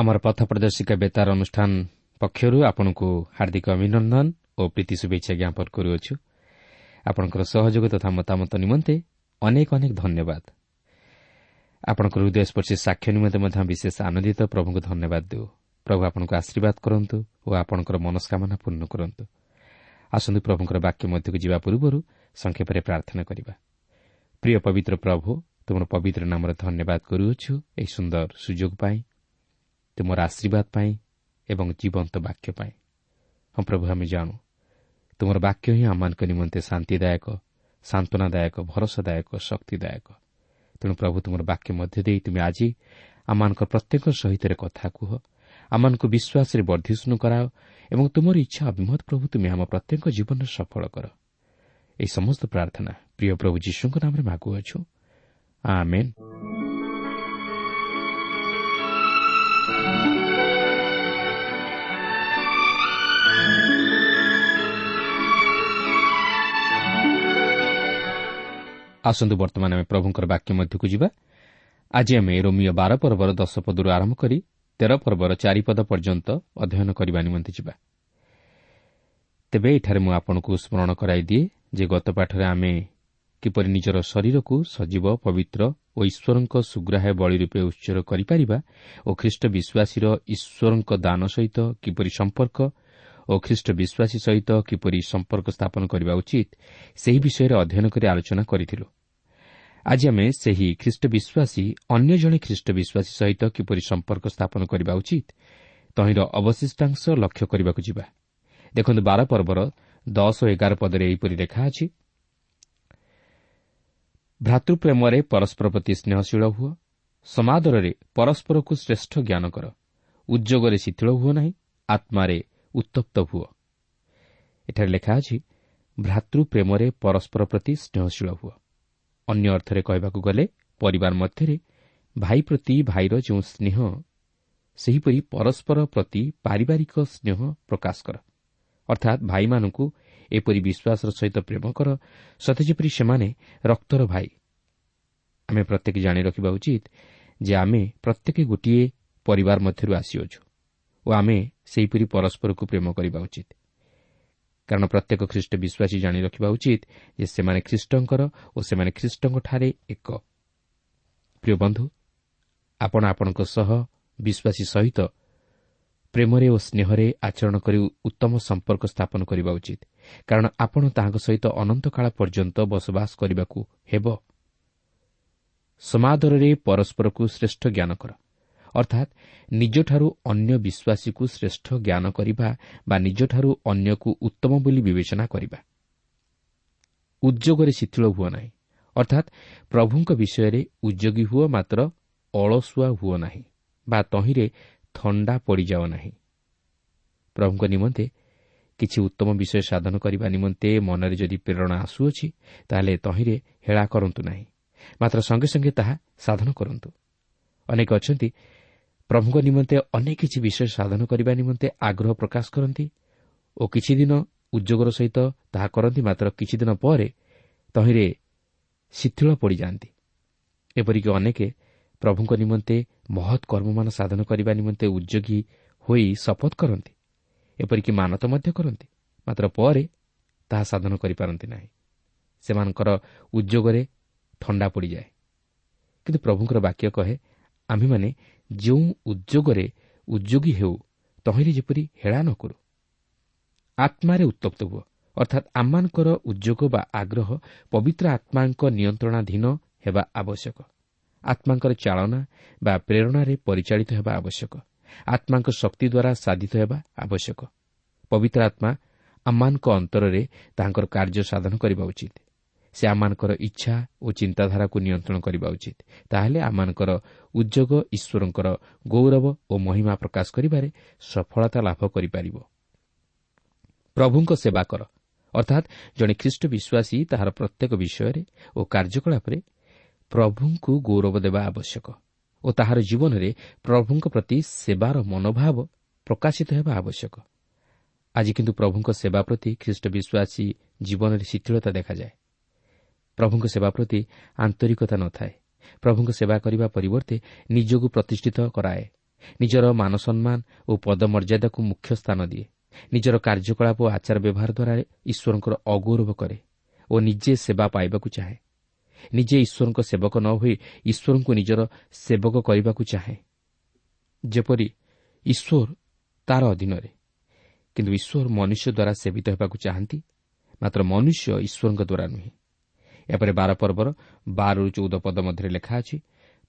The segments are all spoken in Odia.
ଆମର ପଥ ପ୍ରଦର୍ଶିକା ବେତାର ଅନୁଷ୍ଠାନ ପକ୍ଷରୁ ଆପଣଙ୍କୁ ହାର୍ଦ୍ଦିକ ଅଭିନନ୍ଦନ ଓ ପ୍ରୀତି ଶୁଭେଚ୍ଛା ଜ୍ଞାପନ କରୁଅଛୁ। ଆପଣଙ୍କର ସହଯୋଗ ତଥା ମତାମତ ନିମନ୍ତେ ଅନେକ ଅନେକ ଧନ୍ୟବାଦ। ଆପଣଙ୍କର ହୃଦୟସ୍ପର୍ଶୀ ସାକ୍ଷ୍ୟ ନିମନ୍ତେ ମଧ୍ୟ ବିଶେଷ ଆନନ୍ଦିତ ପ୍ରଭୁଙ୍କୁ ଧନ୍ୟବାଦ ଦେଉ। ପ୍ରଭୁ ଆପଣଙ୍କୁ ଆଶୀର୍ବାଦ କରନ୍ତୁ ଓ ଆପଣଙ୍କର ମନସ୍କାମନା ପୂର୍ଣ୍ଣ କରନ୍ତୁ। ଆସନ୍ତୁ ପ୍ରଭୁଙ୍କର ବାକ୍ୟ ମଧ୍ୟକୁ ଯିବା ପୂର୍ବରୁ ସଂକ୍ଷେପରେ ପ୍ରାର୍ଥନା କରିବା। ପ୍ରିୟ ପବିତ୍ର ପ୍ରଭୁ ତୁମର ପବିତ୍ର ନାମରେ ଧନ୍ୟବାଦ କରୁଅଛୁ। ଏହି ସୁନ୍ଦର ସୁଯୋଗ ପାଇଁ ତୁମର ଆଶୀର୍ବାଦ ପାଇଁ ଏବଂ ଜୀବନ୍ତ ବାକ୍ୟ ପାଇଁ। ହଁ ପ୍ରଭୁ ଆମେ ଜାଣୁ। ତୁମର ବାକ୍ୟ ହିଁ ଆମମାନଙ୍କ ନିମନ୍ତେ ଶାନ୍ତିଦାୟକ ସାନ୍ତ୍ୱନାଦାୟକ ଭରସାଦାୟକ ଶକ୍ତିଦାୟକ। ତେଣୁ ପ୍ରଭୁ ତୁମର ବାକ୍ୟ ମଧ୍ୟ ଦେଇ ତୁମେ ଆଜି ଆମମାନଙ୍କ ପ୍ରତ୍ୟେକ ସହିତ କଥା କୁହ। ଆମମାନଙ୍କୁ ବିଶ୍ୱାସରେ ବର୍ଦ୍ଧିଷ୍ଣୁ କରାଅ ଏବଂ ତୁମର ଇଚ୍ଛା ଅଭିମତ ପ୍ରଭୁ ତୁମେ ଆମ ପ୍ରତ୍ୟେକ ଜୀବନରେ ସଫଳ କର। ଏହି ସମସ୍ତ ପ୍ରାର୍ଥନା ପ୍ରିୟ ପ୍ରଭୁ ଯୀଶୁଙ୍କ ନାମରେ ମାଗୁଅଛୁ। ଆସନ୍ତୁ ବର୍ତ୍ତମାନ ଆମେ ପ୍ରଭୁଙ୍କର ବାକ୍ୟ ମଧ୍ୟକୁ ଯିବା। ଆଜି ଆମେ ରୋମିଓ ବାର ପର୍ବର ଦଶ ପଦରୁ ଆରମ୍ଭ କରି ତେର ପର୍ବର ଚାରିପଦ ପର୍ଯ୍ୟନ୍ତ ଅଧ୍ୟୟନ କରିବା ନିମନ୍ତେ ଯିବା। ତେବେ ଏଠାରେ ମୁଁ ଆପଣଙ୍କୁ ସ୍କରଣ କରାଇଦିଏ ଯେ ଗତ ପାଠରେ ଆମେ କିପରି ନିଜର ଶରୀରକୁ ସଜୀବ ପବିତ୍ର ଓ ଈଶ୍ୱରଙ୍କ ସୁଗ୍ରାହ୍ୟ ବଳି ରୂପେ ଉତ୍ସର୍ଗ କରିପାରିବା ଓ ଖ୍ରୀଷ୍ଟ ବିଶ୍ୱାସୀର ଈଶ୍ୱରଙ୍କ ଦାନ ସହିତ କିପରି ସମ୍ପର୍କ ଖ୍ରୀଷ୍ଟ ବିଶ୍ୱାସୀ ସହିତ କିପରି ସମ୍ପର୍କ ସ୍ଥାପନ କରିବା ଉଚିତ ସେହି ବିଷୟରେ ଅଧ୍ୟୟନ କରି ଆଲୋଚନା କରିଥିଲୁ। ଆଜି ଆମେ ସେହି ଖ୍ରୀଷ୍ଟ ବିଶ୍ୱାସୀ ଅନ୍ୟ ଜଣେ ଖ୍ରୀଷ୍ଟ ବିଶ୍ୱାସୀ ସହିତ କିପରି ସମ୍ପର୍କ ସ୍ଥାପନ କରିବା ଉଚିତ ତହିଁର ଅବଶିଷ୍ଟାଂଶ ଲକ୍ଷ୍ୟ କରିବାକୁ ଯିବା। ଦେଖନ୍ତୁ ବାର ପର୍ବର ଦଶ ଓ ଏଗାର ପଦରେ ଏହିପରି ଲେଖା ଅଛି। ଭ୍ରାତୃପ୍ରେମରେ ପରସ୍କର ପ୍ରତି ସ୍ନେହଶୀଳ ହୁଅ ସମାଦରରେ ପରସ୍କରକୁ ଶ୍ରେଷ୍ଠ ଜ୍ଞାନ କର ଉଦ୍ଯୋଗରେ ଶିଥିଳ ହୁଅ ନାହିଁ ଆତ୍ମାରେ ଉତ୍ତପ୍ତ ହୁଅ ଏଠାରେ ଲେଖା ଅଛି ଭ୍ରାତୃପ୍ରେମରେ ପରସ୍କର ପ୍ରତି ସ୍ନେହଶୀଳ ହୁଅ। ଅନ୍ୟ ଅର୍ଥରେ କହିବାକୁ ଗଲେ ପରିବାର ମଧ୍ୟରେ ଭାଇ ପ୍ରତି ଭାଇର ଯେଉଁ ସ୍ନେହ ସେହିପରି ପରସ୍କର ପ୍ରତି ପାରିବାରିକ ସ୍ନେହ ପ୍ରକାଶ କର। ଅର୍ଥାତ୍ ଭାଇମାନଙ୍କୁ ଏପରି ବିଶ୍ୱାସର ସହିତ ପ୍ରେମ କର ସତେ ଯେପରି ସେମାନେ ରକ୍ତର ଭାଇ। ଆମେ ପ୍ରତ୍ୟେକ ଜାଣି ରଖିବା ଉଚିତ ଯେ ଆମେ ପ୍ରତ୍ୟେକ ଗୋଟିଏ ପରିବାର ମଧ୍ୟରୁ ଆସିଅଛୁ। ଓ ଆମେ ସେହିପରି ପରସ୍କରକୁ ପ୍ରେମ କରିବା ଉଚିତ। କାରଣ ପ୍ରତ୍ୟେକ ଖ୍ରୀଷ୍ଟ ବିଶ୍ୱାସୀ ଜାଣି ରଖିବା ଉଚିତ ଯେ ସେମାନେ ଖ୍ରୀଷ୍ଟଙ୍କର ଓ ସେମାନେ ଖ୍ରୀଷ୍ଟଙ୍କଠାରେ ଏକ। ପ୍ରିୟ ବନ୍ଧୁ ଆପଣ ଆପଣଙ୍କ ସହ ବିଶ୍ୱାସୀ ସହିତ ପ୍ରେମରେ ଓ ସ୍ନେହରେ ଆଚରଣ କରି ଉତ୍ତମ ସମ୍ପର୍କ ସ୍ଥାପନ କରିବା ଉଚିତ। କାରଣ ଆପଣ ତାହାଙ୍କ ସହିତ ଅନନ୍ତକାଳ ପର୍ଯ୍ୟନ୍ତ ବସବାସ କରିବାକୁ ହେବ। ସମାଦରରେ ପରସ୍କରକୁ ଶ୍ରେଷ୍ଠ ଜ୍ଞାନ କର। ଅର୍ଥାତ୍ ନିଜଠାରୁ ଅନ୍ୟ ବିଶ୍ୱାସୀକୁ ଶ୍ରେଷ୍ଠ ଜ୍ଞାନ କରିବା ବା ନିଜଠାରୁ ଅନ୍ୟକୁ ଉତ୍ତମ ବୋଲି ବିବେଚନା କରିବା ଉଦ୍ଯୋଗରେ ଶିଥିଳ ହୁଅ ନାହିଁ ଅର୍ଥାତ୍ ପ୍ରଭୁଙ୍କ ବିଷୟରେ ଉଦ୍ୟୋଗୀ ହୁଅ ମାତ୍ର ଅଳସୁଆ ହୁଅ ନାହିଁ ବା ତହିଁରେ ଥଣ୍ଡା ପଡ଼ିଯାଅ ନାହିଁ। ପ୍ରଭୁଙ୍କ ନିମନ୍ତେ କିଛି ଉତ୍ତମ ବିଷୟ ସାଧନ କରିବା ନିମନ୍ତେ ମନରେ ଯଦି ପ୍ରେରଣା ଆସୁଅଛି ତାହେଲେ ତହିଁରେ ହେଳା କରନ୍ତୁ ନାହିଁ। ମାତ୍ର ସଙ୍ଗେ ସଙ୍ଗେ ତାହା ସାଧନ କରନ୍ତୁ। ଅନେକ ଅଛନ୍ତି ପ୍ରଭୁଙ୍କ ନିମନ୍ତେ ଅନେକ କିଛି ବିଷୟ ସାଧନ କରିବା ନିମନ୍ତେ ଆଗ୍ରହ ପ୍ରକାଶ କରନ୍ତି ଓ କିଛିଦିନ ଉଦ୍ୟୋଗର ସହିତ ତାହା କରନ୍ତି ମାତ୍ର କିଛିଦିନ ପରେ ତହିଁରେ ଶିଥିଳ ପଡ଼ିଯାଆନ୍ତି। ଏପରିକି ଅନେକ ପ୍ରଭୁଙ୍କ ନିମନ୍ତେ ମହତ୍ କର୍ମମାନ ସାଧନ କରିବା ନିମନ୍ତେ ଉଦ୍ୟୋଗୀ ହୋଇ ଶପଥ କରନ୍ତି। ଏପରିକି ମାନତ ମଧ୍ୟ କରନ୍ତି ମାତ୍ର ପରେ ତାହା ସାଧନ କରିପାରନ୍ତି ନାହିଁ। ସେମାନଙ୍କର ଉଦ୍ୟୋଗରେ ଥଣ୍ଡା ପଡ଼ିଯାଏ। କିନ୍ତୁ ପ୍ରଭୁଙ୍କର ବାକ୍ୟ କହେ ଆମ୍ଭେମାନେ ଯେଉଁ ଉଦ୍ୟୋଗରେ ଉଦ୍ୟୋଗୀ ହେଉ ତହିଁରେ ଯେପରି ହେଳା ନ କରୁ। ଆତ୍ମାରେ ଉତ୍ତପ୍ତ ହୁଅ ଅର୍ଥାତ୍ ଆମମାନଙ୍କର ଉଦ୍ୟୋଗ ବା ଆଗ୍ରହ ପବିତ୍ର ଆତ୍ମାଙ୍କ ନିୟନ୍ତ୍ରଣାଧୀନ ହେବା ଆବଶ୍ୟକ। ଆତ୍ମାଙ୍କର ଚାଳନା ବା ପ୍ରେରଣାରେ ପରିଚାଳିତ ହେବା ଆବଶ୍ୟକ। ଆତ୍ମାଙ୍କ ଶକ୍ତି ଦ୍ୱାରା ସାଧିତ ହେବା ଆବଶ୍ୟକ। ପବିତ୍ର ଆତ୍ମା ଆମମାନଙ୍କ ଅନ୍ତରରେ ତାହାଙ୍କର କାର୍ଯ୍ୟ ସାଧନ କରିବା ଉଚିତ। ସେ ଆମମାନଙ୍କର ଇଚ୍ଛା ଓ ଚିନ୍ତାଧାରାକୁ ନିୟନ୍ତ୍ରଣ କରିବା ଉଚିତ। ତାହେଲେ ଆମମାନଙ୍କର ଉଦ୍ୟୋଗ ଈଶ୍ୱରଙ୍କର ଗୌରବ ଓ ମହିମା ପ୍ରକାଶ କରିବାରେ ସଫଳତା ଲାଭ କରିପାରିବ। ପ୍ରଭୁଙ୍କ ସେବା କର। ଅର୍ଥାତ୍ ଜଣେ ଖ୍ରୀଷ୍ଟ ବିଶ୍ୱାସୀ ତାହାର ପ୍ରତ୍ୟେକ ବିଷୟରେ ଓ କାର୍ଯ୍ୟକଳାପରେ ପ୍ରଭୁଙ୍କୁ ଗୌରବ ଦେବା ଆବଶ୍ୟକ ଓ ତାହାର ଜୀବନରେ ପ୍ରଭୁଙ୍କ ପ୍ରତି ସେବାର ମନୋଭାବ ପ୍ରକାଶିତ ହେବା ଆବଶ୍ୟକ। ଆଜି କିନ୍ତୁ ପ୍ରଭୁଙ୍କ ସେବା ପ୍ରତି ଖ୍ରୀଷ୍ଟ ବିଶ୍ୱାସୀ ଜୀବନରେ ଶିଥିଳତା ଦେଖାଯାଏ। ପ୍ରଭୁଙ୍କ ସେବା ପ୍ରତି ଆନ୍ତରିକତା ନଥାଏ। ପ୍ରଭୁଙ୍କ ସେବା କରିବା ପରିବର୍ତ୍ତେ ନିଜକୁ ପ୍ରତିଷ୍ଠିତ କରାଏ। ନିଜର ମାନସମ୍ମାନ ଓ ପଦମର୍ଯ୍ୟାଦାକୁ ମୁଖ୍ୟ ସ୍ଥାନ ଦିଏ। ନିଜର କାର୍ଯ୍ୟକଳାପ ଓ ଆଚାର ବ୍ୟବହାର ଦ୍ୱାରା ଈଶ୍ୱରଙ୍କର ଅଗୌରବ କରେ ଓ ନିଜେ ସେବା ପାଇବାକୁ ଚାହେଁ। ନିଜେ ଈଶ୍ୱରଙ୍କ ସେବକ ନ ହୋଇ ଈଶ୍ୱରଙ୍କୁ ନିଜର ସେବକ କରିବାକୁ ଚାହେଁ। ଯେପରି ଈଶ୍ୱର ତାର ଅଧୀନରେ କିନ୍ତୁ ଈଶ୍ୱର ମନୁଷ୍ୟ ଦ୍ୱାରା ସେବିତ ହେବାକୁ ଚାହାନ୍ତି ମାତ୍ର ମନୁଷ୍ୟ ଈଶ୍ୱରଙ୍କ ଦ୍ୱାରା ନୁହେଁ। ଏପରେ ବାର ପର୍ବର ବାରରୁ ଚଉଦ ପଦ ମଧ୍ୟରେ ଲେଖା ଅଛି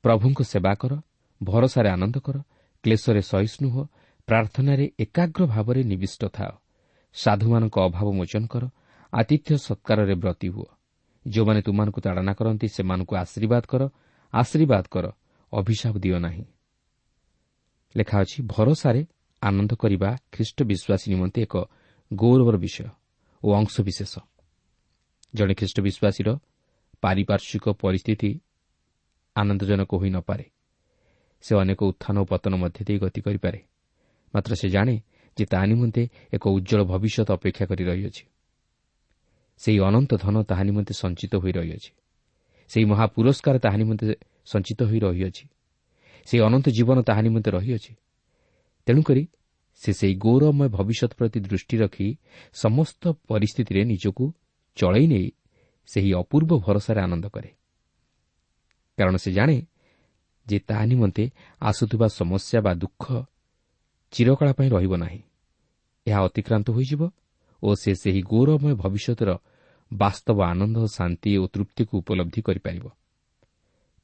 ପ୍ରଭୁଙ୍କ ସେବା କର ଭରସାରେ ଆନନ୍ଦ କର କ୍ଲେଶରେ ସହିଷ୍ଣୁ ହୁଅ ପ୍ରାର୍ଥନାରେ ଏକାଗ୍ର ଭାବରେ ନିବିଷ୍ଟ ଥାଅ। ସାଧୁମାନଙ୍କ ଅଭାବ ମୋଚନ କର ଆତିଥ୍ୟ ସତ୍କାରରେ ବ୍ରତି ହୁଅ। ଯେଉଁମାନେ ତୁମମାନଙ୍କୁ ତାଡ଼ନା କରନ୍ତି ସେମାନଙ୍କୁ ଆଶୀର୍ବାଦ କର ଆଶୀର୍ବାଦ କର ଅଭିଶାପ ଦିଅ ନାହିଁ। ଲେଖା ଅଛି ଭରସାରେ ଆନନ୍ଦ କରିବା ଖ୍ରୀଷ୍ଟ ବିଶ୍ୱାସୀ ନିମନ୍ତେ ଏକ ଗୌରବର ବିଷୟ ଓ ଅଂଶବିଶେଷ। ଜଣେ ଖ୍ରୀଷ୍ଟ ବିଶ୍ୱାସୀର ପାରିପାର୍ଶ୍ୱିକ ପରିସ୍ଥିତି ଆନନ୍ଦଜନକ ହୋଇନପାରେ ସେ ଅନେକ ଉତ୍ଥାନ ଓ ପତନ ମଧ୍ୟ ଦେଇ ଗତି କରିପାରେ। ମାତ୍ର ସେ ଜାଣେ ଯେ ତାହା ନିମନ୍ତେ ଏକ ଉଜ୍ଜଳ ଭବିଷ୍ୟତ ଅପେକ୍ଷା କରି ରହିଅଛି। ସେହି ଅନନ୍ତ ଧନ ତାହା ନିମନ୍ତେ ସଞ୍ଚିତ ହୋଇ ରହିଅଛି। ସେହି ମହାପୁରସ୍କାର ତାହା ନିମନ୍ତେ ସଞ୍ଚିତ ହୋଇ ରହିଅଛି। ସେହି ଅନନ୍ତ ଜୀବନ ତାହା ନିମନ୍ତେ ରହିଅଛି। ତେଣୁକରି ସେ ସେହି ଗୌରବମୟ ଭବିଷ୍ୟତ ପ୍ରତି ଦୃଷ୍ଟି ରଖି ସମସ୍ତ ପରିସ୍ଥିତିରେ ନିଜକୁ ଚଳାଇ ନେଇ ସେହି ଅପୂର୍ବ ଭରସାରେ ଆନନ୍ଦ କରେ। କାରଣ ସେ ଜାଣେ ଯେ ତାହା ନିମନ୍ତେ ଆସୁଥିବା ସମସ୍ୟା ବା ଦୁଃଖ ଚିରକାଳ ପାଇଁ ରହିବ ନାହିଁ। ଏହା ଅତିକ୍ରାନ୍ତ ହୋଇଯିବ ଓ ସେ ସେହି ଗୌରବମୟ ଭବିଷ୍ୟତର ବାସ୍ତବ ଆନନ୍ଦ ଶାନ୍ତି ଓ ତୃପ୍ତିକୁ ଉପଲବ୍ଧି କରିପାରିବ।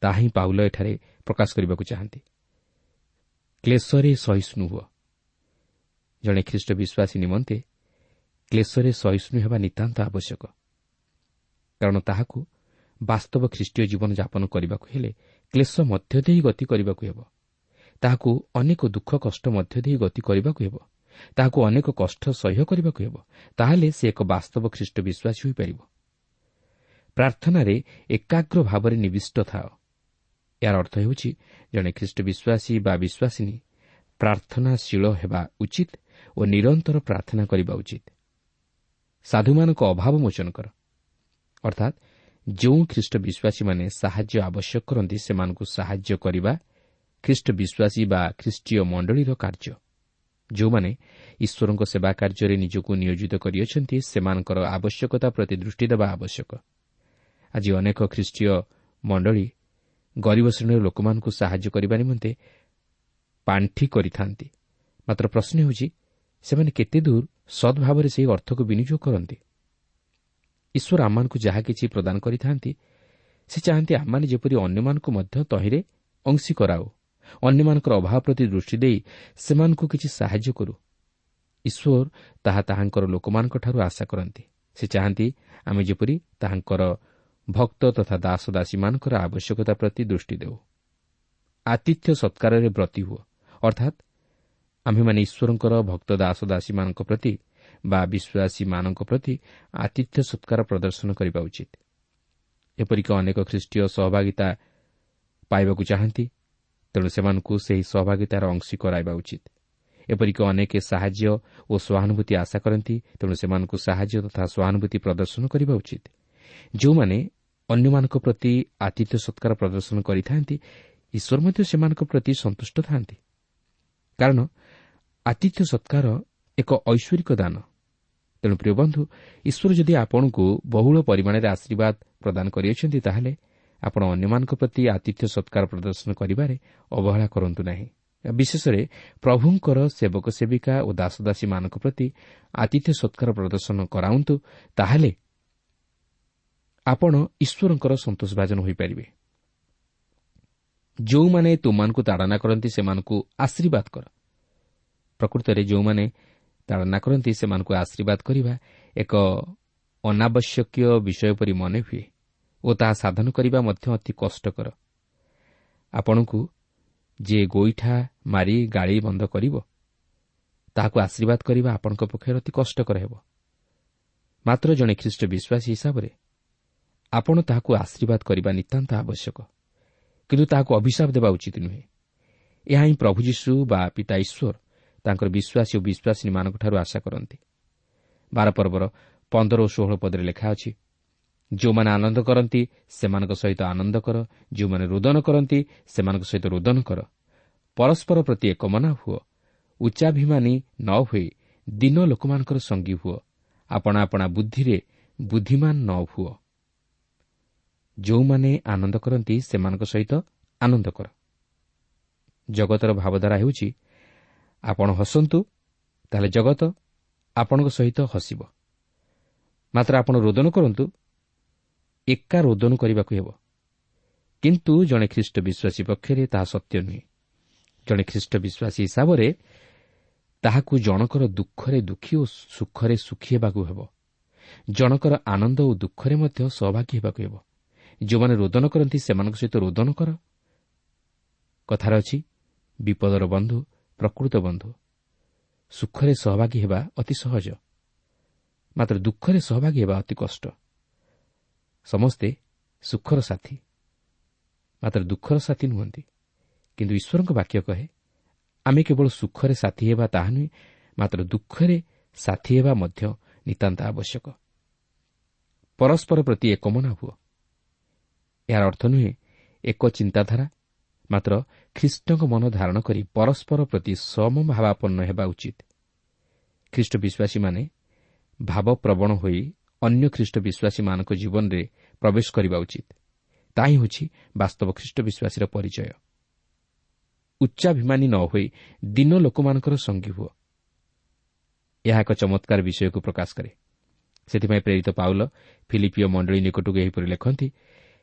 ତାହା ହିଁ ପାଉଲ ଏଠାରେ ପ୍ରକାଶ କରିବାକୁ ଚାହାନ୍ତି। କ୍ଲେଶରେ ସହିଷ୍ଣୁ ହୁଅ ଜଣେ ଖ୍ରୀଷ୍ଟ ବିଶ୍ୱାସୀ ନିମନ୍ତେ କ୍ଲେଶରେ ସହିଷ୍ଣୁ ହେବା ନିତାନ୍ତ ଆବଶ୍ୟକ। କାରଣ ତାହାକୁ ବାସ୍ତବ ଖ୍ରୀଷ୍ଟୀୟ ଜୀବନଯାପନ କରିବାକୁ ହେଲେ କ୍ଲେଶ ମଧ୍ୟ ଦେଇ ଗତି କରିବାକୁ ହେବ। ତାହାକୁ ଅନେକ ଦୁଃଖ କଷ୍ଟ ମଧ୍ୟ ଦେଇ ଗତି କରିବାକୁ ହେବ। ତାହାକୁ ଅନେକ କଷ୍ଟ ସହ୍ୟ କରିବାକୁ ହେବ। ତାହେଲେ ସେ ଏକ ବାସ୍ତବ ଖ୍ରୀଷ୍ଟ ବିଶ୍ୱାସୀ ହୋଇପାରିବ। ପ୍ରାର୍ଥନାରେ ଏକାଗ୍ର ଭାବରେ ନିବିଷ୍ଟ ଥାଅ। ଏହାର ଅର୍ଥ ହେଉଛି ଜଣେ ଖ୍ରୀଷ୍ଟ ବିଶ୍ୱାସୀ ବା ବିଶ୍ୱାସିନୀ ପ୍ରାର୍ଥନାଶୀଳ ହେବା ଉଚିତ ଓ ନିରନ୍ତର ପ୍ରାର୍ଥନା କରିବା ଉଚିତ। ସାଧୁମାନଙ୍କ ଅଭାବ ମୋଚନ କର। ଅର୍ଥାତ୍ ଯେଉଁ ଖ୍ରୀଷ୍ଟ ବିଶ୍ୱାସୀମାନେ ସାହାଯ୍ୟ ଆବଶ୍ୟକ କରନ୍ତି ସେମାନଙ୍କୁ ସାହାଯ୍ୟ କରିବା ଖ୍ରୀଷ୍ଟ ବିଶ୍ୱାସୀ ବା ଖ୍ରୀଷ୍ଟୀୟ ମଣ୍ଡଳୀର କାର୍ଯ୍ୟ। ଯେଉଁମାନେ ଈଶ୍ୱରଙ୍କ ସେବା କାର୍ଯ୍ୟରେ ନିଜକୁ ନିୟୋଜିତ କରିଅଛନ୍ତି ସେମାନଙ୍କର ଆବଶ୍ୟକତା ପ୍ରତି ଦୃଷ୍ଟି ଦେବା ଆବଶ୍ୟକ। ଆଜି ଅନେକ ଖ୍ରୀଷ୍ଟୀୟ ମଣ୍ଡଳୀ ଗରିବ ଶ୍ରେଣୀର ଲୋକମାନଙ୍କୁ ସାହାଯ୍ୟ କରିବା ନିମନ୍ତେ ପାଣ୍ଠି କରିଥାନ୍ତି। ମାତ୍ର ପ୍ରଶ୍ନ ହେଉଛି ସେମାନେ କେତେ ଦୂର ସଦ୍ଭାବରେ ସେହି ଅର୍ଥକୁ ବିନିଯୋଗ କରନ୍ତି? ଈଶ୍ୱର ଆମମାନଙ୍କୁ ଯାହା କିଛି ପ୍ରଦାନ କରିଥାନ୍ତି ସେ ଚାହାନ୍ତି ଆମମାନେ ଯେପରି ଅନ୍ୟମାନଙ୍କୁ ମଧ୍ୟ ତହିଁରେ ଅଂଶୀ କରାଉ। ଅନ୍ୟମାନଙ୍କର ଅଭାବ ପ୍ରତି ଦୃଷ୍ଟି ଦେଇ ସେମାନଙ୍କୁ କିଛି ସାହାଯ୍ୟ କରୁ। ଈଶ୍ୱର ତାହା ତାହାଙ୍କର ଲୋକମାନଙ୍କଠାରୁ ଆଶା କରନ୍ତି। ସେ ଚାହାନ୍ତି ଆମେ ଯେପରି ତାହାଙ୍କର ଭକ୍ତ ତଥା ଦାସ ଦାସୀମାନଙ୍କର ଆବଶ୍ୟକତା ପ୍ରତି ଦୃଷ୍ଟି ଦେଉ। ଆତିଥ୍ୟ ସତ୍କାରରେ ବ୍ରତି ହୁଅ। ଅର୍ଥାତ୍ ଆମ୍ଭେମାନେ ଈଶ୍ୱରଙ୍କର ଭକ୍ତ ଦାସ ଦାସୀମାନଙ୍କ ପ୍ରତି ବା ବିଶ୍ୱାସୀମାନଙ୍କ ପ୍ରତି ଆତିଥ୍ୟ ସତ୍କାର ପ୍ରଦର୍ଶନ କରିବା ଉଚିତ। ଏପରିକି ଅନେକ ଖ୍ରୀଷ୍ଟୀୟ ସହଭାଗିତା ପାଇବାକୁ ଚାହାନ୍ତି ତେଣୁ ସେମାନଙ୍କୁ ସେହି ସହଭାଗିତାର ଅଂଶୀ କରାଇବା ଉଚିତ। ଏପରିକି ଅନେକ ସାହାଯ୍ୟ ଓ ସହାନୁଭୂତି ଆଶା କରନ୍ତି ତେଣୁ ସେମାନଙ୍କୁ ସାହାଯ୍ୟ ତଥା ସହାନୁଭୂତି ପ୍ରଦର୍ଶନ କରିବା ଉଚିତ। ଯେଉଁମାନେ ଅନ୍ୟମାନଙ୍କ ପ୍ରତି ଆତିଥ୍ୟ ସତ୍କାର ପ୍ରଦର୍ଶନ କରିଥାନ୍ତି ଈଶ୍ୱର ମଧ୍ୟ ସେମାନଙ୍କ ପ୍ରତି ସନ୍ତୁଷ୍ଟ ଥାନ୍ତି କାରଣ ଆତିଥ୍ୟ ସତ୍କାର ଏକ ଐଶ୍ୱରିକ ଦାନ। ତେଣୁ ପ୍ରିୟ ବନ୍ଧୁ ଈଶ୍ୱର ଯଦି ଆପଣଙ୍କୁ ବହୁଳ ପରିମାଣରେ ଆଶୀର୍ବାଦ ପ୍ରଦାନ କରିଅଛନ୍ତି ତାହେଲେ ଆପଣ ଅନ୍ୟମାନଙ୍କ ପ୍ରତି ଆତିଥ୍ୟ ସତ୍କାର ପ୍ରଦର୍ଶନ କରିବାରେ ଅବହେଳା କରନ୍ତୁ ନାହିଁ। ବିଶେଷରେ ପ୍ରଭୁଙ୍କର ସେବକ ସେବିକା ଓ ଦାସଦାସୀମାନଙ୍କ ପ୍ରତି ଆତିଥ୍ୟ ସତ୍କାର ପ୍ରଦର୍ଶନ କରାନ୍ତୁ ତାହେଲେ ଆପଣ ଈଶ୍ୱରଙ୍କର ସନ୍ତୋଷଭାଜନ ହୋଇପାରିବେ। ଯେଉଁମାନେ ତୁମମାନଙ୍କୁ ତାଡ଼ନା କରନ୍ତି ସେମାନଙ୍କୁ ଆଶୀର୍ବାଦ କର। ପ୍ରକୃତରେ ଯେଉଁମାନେ ତାଡ଼ନା କରନ୍ତି ସେମାନଙ୍କୁ ଆଶୀର୍ବାଦ କରିବା ଏକ ଅନାବଶ୍ୟକୀୟ ବିଷୟ ପରି ମନେ ହୁଏ ଓ ତାହା ସାଧନ କରିବା ମଧ୍ୟ ଅତି କଷ୍ଟକର। ଆପଣଙ୍କୁ ଯିଏ ଗୋଇଠା ମାରି ଗାଳି ବନ୍ଦ କରିବ ତାହାକୁ ଆଶୀର୍ବାଦ କରିବା ଆପଣଙ୍କ ପକ୍ଷରେ ଅତି କଷ୍ଟକର ହେବ। ମାତ୍ର ଜଣେ ଖ୍ରୀଷ୍ଟ ବିଶ୍ୱାସୀ ହିସାବରେ ଆପଣ ତାହାକୁ ଆଶୀର୍ବାଦ କରିବା ନିତାନ୍ତ ଆବଶ୍ୟକ କିନ୍ତୁ ତାହାକୁ ଅଭିଶାପ ଦେବା ଉଚିତ ନୁହେଁ। ଏହା ହିଁ ପ୍ରଭୁ ଯୀଶୁ ବା ପିତା ଈଶ୍ୱର ତାଙ୍କର ବିଶ୍ୱାସୀ ଓ ବିଶ୍ୱାସିନୀମାନଙ୍କଠାରୁ ଆଶା କରନ୍ତି। ବାର ପର୍ବର ପନ୍ଦର ଓ ଷୋହଳ ପଦରେ ଲେଖା ଅଛି ଯେଉଁମାନେ ଆନନ୍ଦ କରନ୍ତି ସେମାନଙ୍କ ସହିତ ଆନନ୍ଦ କର। ଯେଉଁମାନେ ରୋଦନ କରନ୍ତି ସେମାନଙ୍କ ସହିତ ରୋଦନ କର। ପରସ୍ପର ପ୍ରତି ଏକମନା ହୁଅ। ଉଚ୍ଚାଭିମାନୀ ନ ହୋଇ ଦିନ ଲୋକମାନଙ୍କର ସଙ୍ଗୀ ହୁଅ। ଆପଣା ଆପଣା ବୁଦ୍ଧିରେ ବୁଦ୍ଧିମାନ ନ ହୁଅ। ଯେଉଁମାନେ ଆନନ୍ଦ କରନ୍ତି ସେମାନଙ୍କ ସହିତ ଆନନ୍ଦ କର। ଜଗତର ଭାବଧାରା ହେଉଛି ଆପଣ ହସନ୍ତୁ ତାହେଲେ ଜଗତ ଆପଣଙ୍କ ସହିତ ହସିବ। ମାତ୍ର ଆପଣ ରୋଦନ କରନ୍ତୁ ଏକା ରୋଦନ କରିବାକୁ ହେବ। କିନ୍ତୁ ଜଣେ ଖ୍ରୀଷ୍ଟ ବିଶ୍ୱାସୀ ପକ୍ଷରେ ତାହା ସତ୍ୟ ନୁହେଁ। ଜଣେ ଖ୍ରୀଷ୍ଟ ବିଶ୍ୱାସୀ ହିସାବରେ ତାହାକୁ ଜଣକର ଦୁଃଖରେ ଦୁଃଖୀ ଓ ସୁଖରେ ସୁଖୀ ହେବାକୁ ହେବ। ଜଣକର ଆନନ୍ଦ ଓ ଦୁଃଖରେ ମଧ୍ୟ ସହଭାଗୀ ହେବାକୁ ହେବ। ଯେଉଁମାନେ ରୋଦନ କରନ୍ତି ସେମାନଙ୍କ ସହିତ ରୋଦନ କର। କଥାରେ ଅଛି ବିପଦର ବନ୍ଧୁ ପ୍ରକୃତ ବନ୍ଧୁ। ସୁଖରେ ସହଭାଗୀ ହେବା ଅତି ସହଜ। ମାତ୍ର ଦୁଃଖରେ ସହଭାଗୀ ହେବା ଅତି କଷ୍ଟ। ସମସ୍ତେ ସୁଖର ସାଥୀ। ମାତ୍ର ଦୁଃଖର ସାଥୀ ନୁହନ୍ତି। କିନ୍ତୁ ଈଶ୍ୱରଙ୍କ ବାକ୍ୟ କହେ ଆମେ କେବଳ ସୁଖରେ ସାଥୀ ହେବା ତାହା ନୁହେଁ ମାତ୍ର ଦୁଃଖରେ ସାଥୀ ହେବା ମଧ୍ୟ ନିତାନ୍ତ ଆବଶ୍ୟକ। ପରସ୍ପର ପ୍ରତି ଏକମନା ହୁଅ। ଏହାର ଅର୍ଥ ନୁହେଁ ଏକ ଚିନ୍ତାଧାରା ମାତ୍ର ଖ୍ରୀଷ୍ଟଙ୍କ ମନ ଧାରଣ କରି ପରସ୍ପର ପ୍ରତି ସମଭାବାପନ୍ନ ହେବା ଉଚିତ। ଖ୍ରୀଷ୍ଟ ବିଶ୍ୱାସୀମାନେ ଭାବପ୍ରବଣ ହୋଇ ଅନ୍ୟ ଖ୍ରୀଷ୍ଟ ବିଶ୍ୱାସୀମାନଙ୍କ ଜୀବନରେ ପ୍ରବେଶ କରିବା ଉଚିତ। ତାହା ହିଁ ହେଉଛି ବାସ୍ତବ ଖ୍ରୀଷ୍ଟ ବିଶ୍ୱାସୀର ପରିଚୟ। ଉଚ୍ଚାଭିମାନୀ ନ ହୋଇ ଦିନ ଲୋକମାନଙ୍କର ସଙ୍ଗୀ ହୁଅ। ଏହା ଏକ ଚମତ୍କାର ବିଷୟକୁ ପ୍ରକାଶ କରେ। ସେଥିପାଇଁ ପ୍ରେରିତ ପାଉଲ ଫିଲିପିଓ ମଣ୍ଡଳୀ ନିକଟକୁ ଏହିପରି ଲେଖନ୍ତି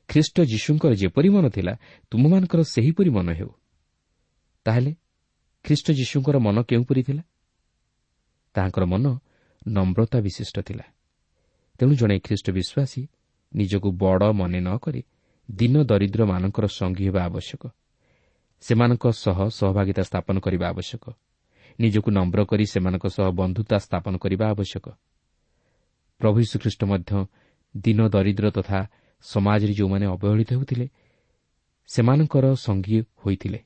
ଖ୍ରୀଷ୍ଟ ଯୀଶୁଙ୍କର ଯେପରି ମନ ଥିଲା ତୁମମାନଙ୍କର ସେହିପରି ମନ ହେଉ। ତାହେଲେ ଖ୍ରୀଷ୍ଟ ଯୀଶୁଙ୍କର ମନ କେଉଁପରି ଥିଲା? ତାହାଙ୍କର ମନ ନମ୍ରତା ବିଶିଷ୍ଟ ଥିଲା। ତେଣୁ ଜଣେ ଖ୍ରୀଷ୍ଟ ବିଶ୍ୱାସୀ ନିଜକୁ ବଡ଼ ମନେ ନ କରି ଦିନ ଦରିଦ୍ରମାନଙ୍କର ସଙ୍ଗୀ ହେବା ଆବଶ୍ୟକ। ସେମାନଙ୍କ ସହ ସହଭାଗିତା ସ୍ଥାପନ କରିବା ଆବଶ୍ୟକ। ନିଜକୁ ନମ୍ର କରି ସେମାନଙ୍କ ସହ ବନ୍ଧୁତା ସ୍ଥାପନ କରିବା ଆବଶ୍ୟକ। ପ୍ରଭୁ ଶ୍ରୀଖ୍ରୀଷ୍ଟ ମଧ୍ୟ ଦିନ ଦରିଦ୍ର ତଥା ସମାଜରେ ଯେଉଁମାନେ ଅବହେଳିତ ହେଉଥିଲେ ସେମାନଙ୍କର ସଙ୍ଗୀ ହୋଇଥିଲେ।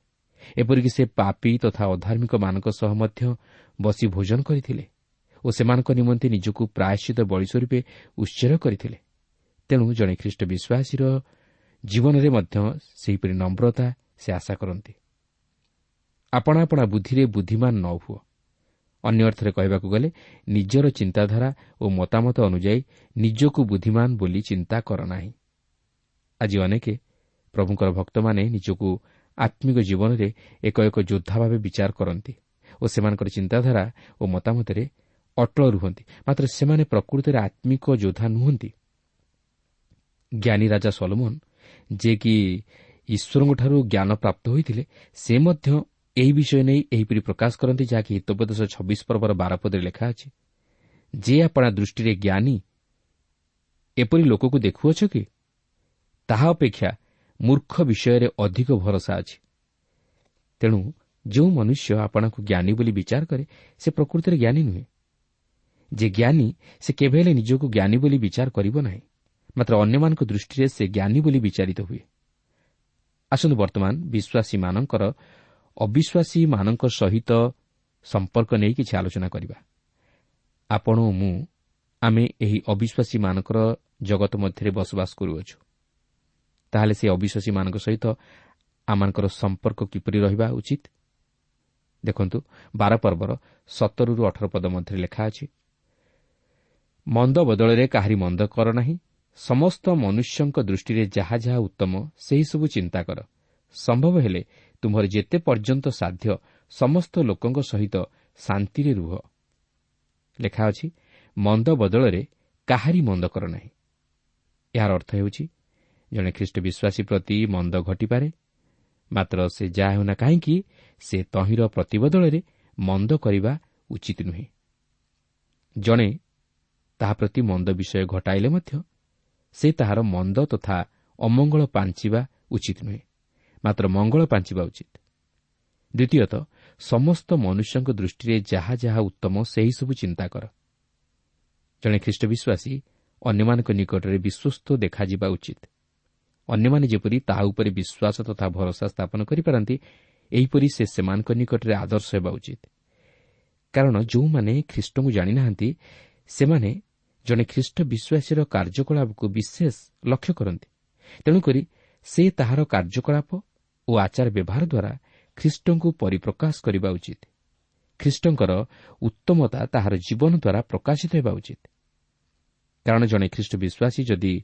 ଏପରିକି ସେ ପାପି ତଥା ଅଧାର୍ମିକମାନଙ୍କ ସହ ମଧ୍ୟ ବସି ଭୋଜନ କରିଥିଲେ ଓ ସେମାନଙ୍କ ନିମନ୍ତେ ନିଜକୁ ପ୍ରାୟଶ୍ଚିତ ବଳି ସ୍ୱରୂପେ ଉତ୍ସର୍ଗ କରିଥିଲେ। ତେଣୁ ଜଣେ ଖ୍ରୀଷ୍ଟ ବିଶ୍ୱାସୀର ଜୀବନରେ ମଧ୍ୟ ସେହିପରି ନମ୍ରତା ସେ ଆଶା କରନ୍ତି। ଆପଣା ଆପଣା ବୁଦ୍ଧିରେ ବୁଦ୍ଧିମାନ ନ ହୁଅ। ଅନ୍ୟ ଅର୍ଥରେ କହିବାକୁ ଗଲେ ନିଜର ଚିନ୍ତାଧାରା ଓ ମତାମତ ଅନୁଯାୟୀ ନିଜକୁ ବୁଦ୍ଧିମାନ ବୋଲି ଚିନ୍ତା କର ନାହିଁ। ଆଜି ଅନେକ ପ୍ରଭୁଙ୍କର ଭକ୍ତମାନେ ନିଜକୁ ଆତ୍ମିକ ଜୀବନରେ ଏକ ଏକ ଯୋଦ୍ଧା ଭାବେ ବିଚାର କରନ୍ତି ଓ ସେମାନଙ୍କର ଚିନ୍ତାଧାରା ଓ ମତାମତରେ ଅଟଳ ରୁହନ୍ତି। ମାତ୍ର ସେମାନେ ପ୍ରକୃତରେ ଆତ୍ମିକ ଯୋଦ୍ଧା ନୁହନ୍ତି। ଜ୍ଞାନୀ ରାଜା ସଲୋମନ ଯିଏକି ଈଶ୍ୱରଙ୍କଠାରୁ ଜ୍ଞାନ ପ୍ରାପ୍ତ ହୋଇଥିଲେ ସେ ମଧ୍ୟ ଏହି ବିଷୟ ନେଇ ଏହିପରି ପ୍ରକାଶ କରନ୍ତି ଯାହାକି ହିତୋପଦେଶ ଛବିଶ ପର୍ବର ବାରପଦରେ ଲେଖା ଅଛି ଯେ ଆପଣା ଦୃଷ୍ଟିରେ ଜ୍ଞାନୀ ଏପରି ଲୋକକୁ ଦେଖୁଅଛ କି? ତାହା ଅପେକ୍ଷା ମୂର୍ଖ ବିଷୟରେ ଅଧିକ ଭରସା ଅଛି। ତେଣୁ ଯେଉଁ ମନୁଷ୍ୟ ଆପଣଙ୍କୁ ଜ୍ଞାନୀ ବୋଲି ବିଚାର କରେ ସେ ପ୍ରକୃତରେ ଜ୍ଞାନୀ ନୁହେଁ। ଯେ ଜ୍ଞାନୀ ସେ କେବେ ହେଲେ ନିଜକୁ ଜ୍ଞାନୀ ବୋଲି ବିଚାର କରିବ ନାହିଁ। ମାତ୍ର ଅନ୍ୟମାନଙ୍କ ଦୃଷ୍ଟିରେ ସେ ଜ୍ଞାନୀ ବୋଲି ବିଚାରିତ ହୁଏ। ଆସନ୍ତୁ ବର୍ତ୍ତମାନ ବିଶ୍ୱାସୀମାନଙ୍କର ଅବିଶ୍ୱାସୀମାନଙ୍କ ସହିତ ସମ୍ପର୍କ ନେଇ କିଛି ଆଲୋଚନା କରିବା। ଆପଣ ଓ ମୁଁ ଆମେ ଏହି ଅବିଶ୍ୱାସୀମାନଙ୍କର ଜଗତ ମଧ୍ୟରେ ବସବାସ କରୁଅଛୁ। ତାହେଲେ ସେ ଅବିଶ୍ୱାସୀମାନଙ୍କ ସହିତ ଆମମାନଙ୍କର ସମ୍ପର୍କ କିପରି ରହିବା ଉଚିତ? ଦେଖନ୍ତୁ ବାର ପର୍ବର ସତରରୁ ଅଠର ପଦ ମଧ୍ୟରେ ଲେଖା ଅଛି ମନ୍ଦ ବଦଳରେ କାହାରି ମନ୍ଦ କର ନାହିଁ ସମସ୍ତ ମନୁଷ୍ୟଙ୍କ ଦୃଷ୍ଟିରେ ଯାହା ଯାହା ଉତ୍ତମ ସେହିସବୁ ଚିନ୍ତା କର। ସମ୍ଭବ ହେଲେ ତୁମର ଯେତେ ପର୍ଯ୍ୟନ୍ତ ସାଧ୍ୟ ସମସ୍ତ ଲୋକଙ୍କ ସହିତ ଶାନ୍ତିରେ ରୁହ। ଲେଖା ଅଛି ମନ୍ଦ ବଦଳରେ କାହାରି ମନ୍ଦ କର ନାହିଁ। ଏହାର ଅର୍ଥ ହେଉଛି ଜଣେ ଖ୍ରୀଷ୍ଟ ବିଶ୍ୱାସୀ ପ୍ରତି ମନ୍ଦ ଘଟିପାରେ। ମାତ୍ର ସେ ଯାହା ହେଉନା କାହିଁକି ସେ ତହିଁର ପ୍ରତିବଦଳରେ ମନ୍ଦ କରିବା ଉଚିତ ନୁହେଁ। ଜଣେ ତାହା ପ୍ରତି ମନ୍ଦ ବିଷୟ ଘଟାଇଲେ ମଧ୍ୟ ସେ ତାହାର ମନ୍ଦ ତଥା ଅମଙ୍ଗଳ ପାଞ୍ଚିବା ଉଚିତ ନୁହେଁ ମାତ୍ର ମଙ୍ଗଳ ପାଞ୍ଚିବା ଉଚିତ। ଦ୍ୱିତୀୟତଃ ସମସ୍ତ ମନୁଷ୍ୟଙ୍କ ଦୃଷ୍ଟିରେ ଯାହା ଯାହା ଉତ୍ତମ ସେହିସବୁ ଚିନ୍ତା କର। ଜଣେ ଖ୍ରୀଷ୍ଟ ବିଶ୍ୱାସୀ ଅନ୍ୟମାନଙ୍କ ନିକଟରେ ବିଶ୍ୱସ୍ତ ଦେଖାଯିବା ଉଚିତ। ଅନ୍ୟମାନେ ଯେପରି ତାହା ଉପରେ ବିଶ୍ୱାସ ତଥା ଭରସା ସ୍ଥାପନ କରିପାରନ୍ତି ଏହିପରି ସେ ସେମାନଙ୍କ ନିକଟରେ ଆଦର୍ଶ ହେବା ଉଚିତ। କାରଣ ଯେଉଁମାନେ ଖ୍ରୀଷ୍ଟଙ୍କୁ ଜାଣିନାହାନ୍ତି ସେମାନେ ଜଣେ ଖ୍ରୀଷ୍ଟ ବିଶ୍ୱାସୀର କାର୍ଯ୍ୟକଳାପକୁ ବିଶେଷ ଲକ୍ଷ୍ୟ କରନ୍ତି। ତେଣୁକରି ସେ ତାହାର କାର୍ଯ୍ୟକଳାପ ଓ ଆଚାର ବ୍ୟବହାର ଦ୍ୱାରା ଖ୍ରୀଷ୍ଟଙ୍କୁ ପରିପ୍ରକାଶ କରିବା ଉଚିତ। ଖ୍ରୀଷ୍ଟଙ୍କର ଉତ୍ତମତା ତାହାର ଜୀବନ ଦ୍ୱାରା ପ୍ରକାଶିତ ହେବା ଉଚିତ। କାରଣ ଜଣେ ଖ୍ରୀଷ୍ଟ ବିଶ୍ୱାସୀ ଯଦି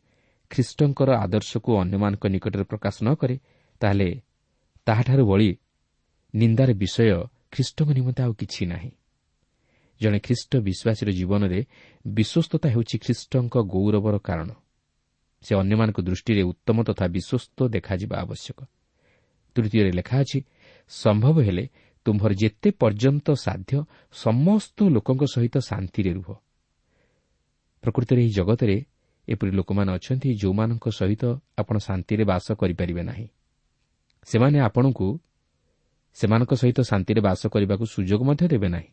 ଖ୍ରୀଷ୍ଟଙ୍କର ଆଦର୍ଶକୁ ଅନ୍ୟମାନଙ୍କ ନିକଟରେ ପ୍ରକାଶ ନ କରେ ତାହେଲେ ତାହାଠାରୁ ଭଳି ନିନ୍ଦାର ବିଷୟ ଖ୍ରୀଷ୍ଟଙ୍କ ନିମନ୍ତେ ଆଉ କିଛି ନାହିଁ। ଜଣେ ଖ୍ରୀଷ୍ଟ ବିଶ୍ୱାସୀର ଜୀବନରେ ବିଶ୍ୱସ୍ତତା ହେଉଛି ଖ୍ରୀଷ୍ଟଙ୍କ ଗୌରବର କାରଣ। ସେ ଅନ୍ୟମାନଙ୍କ ଦୃଷ୍ଟିରେ ଉତ୍ତମ ତଥା ବିଶ୍ୱସ୍ତ ଦେଖାଯିବା ଆବଶ୍ୟକ। ତୃତୀୟରେ ଲେଖା ଅଛି ସମ୍ଭବ ହେଲେ ତୁମ୍ଭର ଯେତେ ପର୍ଯ୍ୟନ୍ତ ସାଧ୍ୟ ସମସ୍ତ ଲୋକଙ୍କ ସହିତ ଶାନ୍ତିରେ ରୁହ। ପ୍ରକୃତରେ ଏହି ଜଗତରେ ଏପରି ଲୋକମାନେ ଅଛନ୍ତି ଯେଉଁମାନଙ୍କ ସହିତ ଆପଣ ଶାନ୍ତିରେ ବାସ କରିପାରିବେ ନାହିଁ। ସେମାନେ ଆପଣଙ୍କୁ ସେମାନଙ୍କ ସହିତ ଶାନ୍ତିରେ ବାସ କରିବାକୁ ସୁଯୋଗ ମଧ୍ୟ ଦେବେ ନାହିଁ।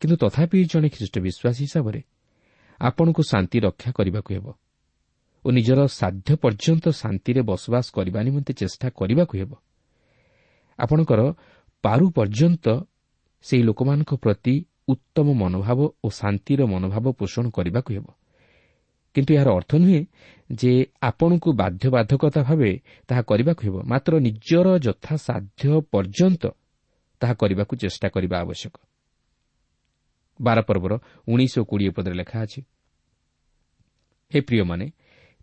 କିନ୍ତୁ ତଥାପି ଜଣେ ଖ୍ରୀଷ୍ଟ ବିଶ୍ୱାସ ହିସାବରେ ଆପଣଙ୍କୁ ଶାନ୍ତି ରକ୍ଷା କରିବାକୁ ହେବ ଓ ନିଜର ସାଧ୍ୟ ପର୍ଯ୍ୟନ୍ତ ଶାନ୍ତିରେ ବସବାସ କରିବା ନିମନ୍ତେ ଚେଷ୍ଟା କରିବାକୁ ହେବ। ଆପଣଙ୍କର ପାରୁ ପର୍ଯ୍ୟନ୍ତ ସେହି ଲୋକମାନଙ୍କ ପ୍ରତି ଉତ୍ତମ ମନୋଭାବ ଓ ଶାନ୍ତିର ମନୋଭାବ ପୋଷଣ କରିବାକୁ ହେବ। କିନ୍ତୁ ଏହାର ଅର୍ଥ ନୁହେଁ ଯେ ଆପଣଙ୍କୁ ବାଧ୍ୟବାଧକତା ଭାବେ ତାହା କରିବାକୁ ହେବ। ମାତ୍ର ନିଜର ଯଥାସାଧ୍ୟ ପର୍ଯ୍ୟନ୍ତ ତାହା କରିବାକୁ ଚେଷ୍ଟା କରିବା ଆବଶ୍ୟକ। ବାର ପର୍ବର ଉଣେଇଶ ଓ କୋଡ଼ିଏ ପଦରେ ଲେଖା ଅଛି ହେ ପ୍ରିୟମାନେ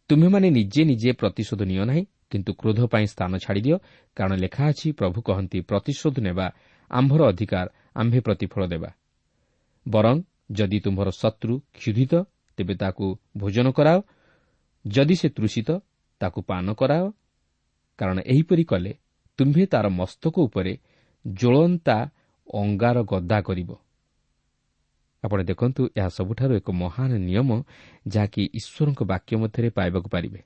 ତୁମେମାନେ ନିଜେ ନିଜେ ପ୍ରତିଶୋଧ ନିଅ ନାହିଁ କିନ୍ତୁ କ୍ରୋଧ ପାଇଁ ସ୍ଥାନ ଛାଡ଼ିଦିଅ କାରଣ ଲେଖା ଅଛି ପ୍ରଭୁ କହନ୍ତି ପ୍ରତିଶୋଧ ନେବା ଆମ୍ଭର ଅଧିକାର ଆମ୍ଭେ ପ୍ରତିଫଳ ଦେବା। ବରଂ ଯଦି ତୁମ୍ଭର ଶତ୍ରୁ କ୍ଷୁଧିତ ତେବେ ତାକୁ ଭୋଜନ କରାଅ। ଯଦି ସେ ତୃଷିତ ତାକୁ ପାନ କରାଅ। କାରଣ ଏହିପରି କଲେ ତୁମ୍ଭେ ତାର ମସ୍ତକ ଉପରେ ଜ୍ୱଳନ୍ତା ଅଙ୍ଗାର ଗଦା କରିବ। ଆପଣ ଦେଖନ୍ତୁ ଏହା ସବୁଠାରୁ ଏକ ମହାନ ନିୟମ ଯାହାକି ଈଶ୍ୱରଙ୍କ ବାକ୍ୟ ମଧ୍ୟରେ ପାଇବାକୁ ପାରିବେ।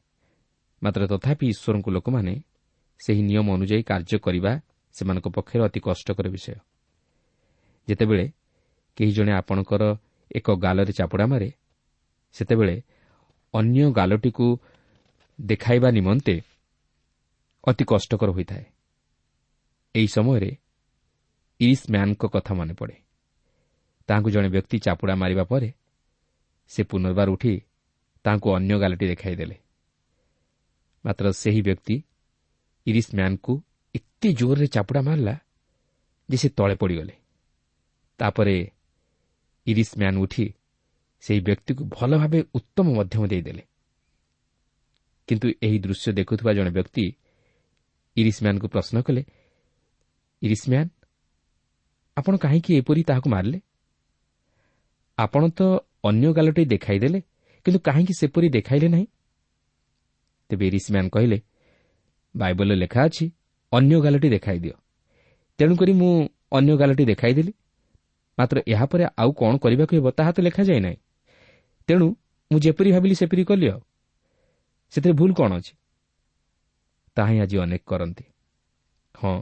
ମାତ୍ର ତଥାପି ଈଶ୍ୱରଙ୍କ ଲୋକମାନେ ସେହି ନିୟମ ଅନୁଯାୟୀ କାର୍ଯ୍ୟ କରିବା ସେମାନଙ୍କ ପକ୍ଷରେ ଅତି କଷ୍ଟକର ବିଷୟ। ଯେତେବେଳେ କେହି ଜଣେ ଆପଣଙ୍କର ଏକ ଗାଲରେ ଚାପୁଡ଼ା ମାରେ ସେତେବେଳେ ଅନ୍ୟ ଗାଲଟିକୁ ଦେଖାଇବା ନିମନ୍ତେ ଅତି କଷ୍ଟକର ହୋଇଥାଏ। ଏହି ସମୟରେ ଇରିସ୍ ମ୍ୟାନ୍ଙ୍କ କଥା ମନେ ପଡ଼େ। ତାହାଙ୍କୁ ଜଣେ ବ୍ୟକ୍ତି ଚାପୁଡ଼ା ମାରିବା ପରେ ସେ ପୁନର୍ବାର ଉଠି ତାହାଙ୍କୁ ଅନ୍ୟ ଗାଲଟି ଦେଖାଇଦେଲେ ମାତ୍ର ସେହି ବ୍ୟକ୍ତି ଇରିସ୍ ମ୍ୟାନ୍ଙ୍କୁ ଏତେ ଜୋରରେ ଚାପୁଡ଼ା ମାରିଲା ଯେ ସେ ତଳେ ପଡ଼ିଗଲେ। ତାପରେ ଇରିସ୍ ମ୍ୟାନ୍ ଉଠି ସେହି ବ୍ୟକ୍ତିକୁ ଭଲ ଭାବେ ଉତ୍ତମ ମଧ୍ୟମ ଦେଇଦେଲେ। କିନ୍ତୁ ଏହି ଦୃଶ୍ୟ ଦେଖୁଥିବା ଜଣେ ବ୍ୟକ୍ତି ଇରିସ୍ ମ୍ୟାନ୍ଙ୍କୁ ପ୍ରଶ୍ନ କଲେ ଇରିସ୍ ମ୍ୟାନ୍ ଆପଣ କାହିଁକି ଏପରି ତାହାକୁ ମାରିଲେ? ଆପଣ ତ ଅନ୍ୟ ଗାଲଟି ଦେଖାଇଦେଲେ କିନ୍ତୁ କାହିଁକି ସେପରି ଦେଖାଇଲେ ନାହିଁ? ତେବେ ରିସ୍ମ୍ୟାନ୍ କହିଲେ ବାଇବଲରେ ଲେଖା ଅଛି ଅନ୍ୟ ଗାଲଟି ଦେଖାଇଦିଅ ତେଣୁକରି ମୁଁ ଅନ୍ୟ ଗାଲଟି ଦେଖାଇଦେଲି। ମାତ୍ର ଏହାପରେ ଆଉ କ'ଣ କରିବାକୁ ହେବ ତାହା ତ ଲେଖାଯାଏ ନାହିଁ। ତେଣୁ ମୁଁ ଯେପରି ଭାବିଲି ସେପରି କଲି ଆଉ। ସେଥିରେ ଭୁଲ କ'ଣ ଅଛି? ତାହା ହିଁ ଆଜି ଅନେକ କରନ୍ତି। ହଁ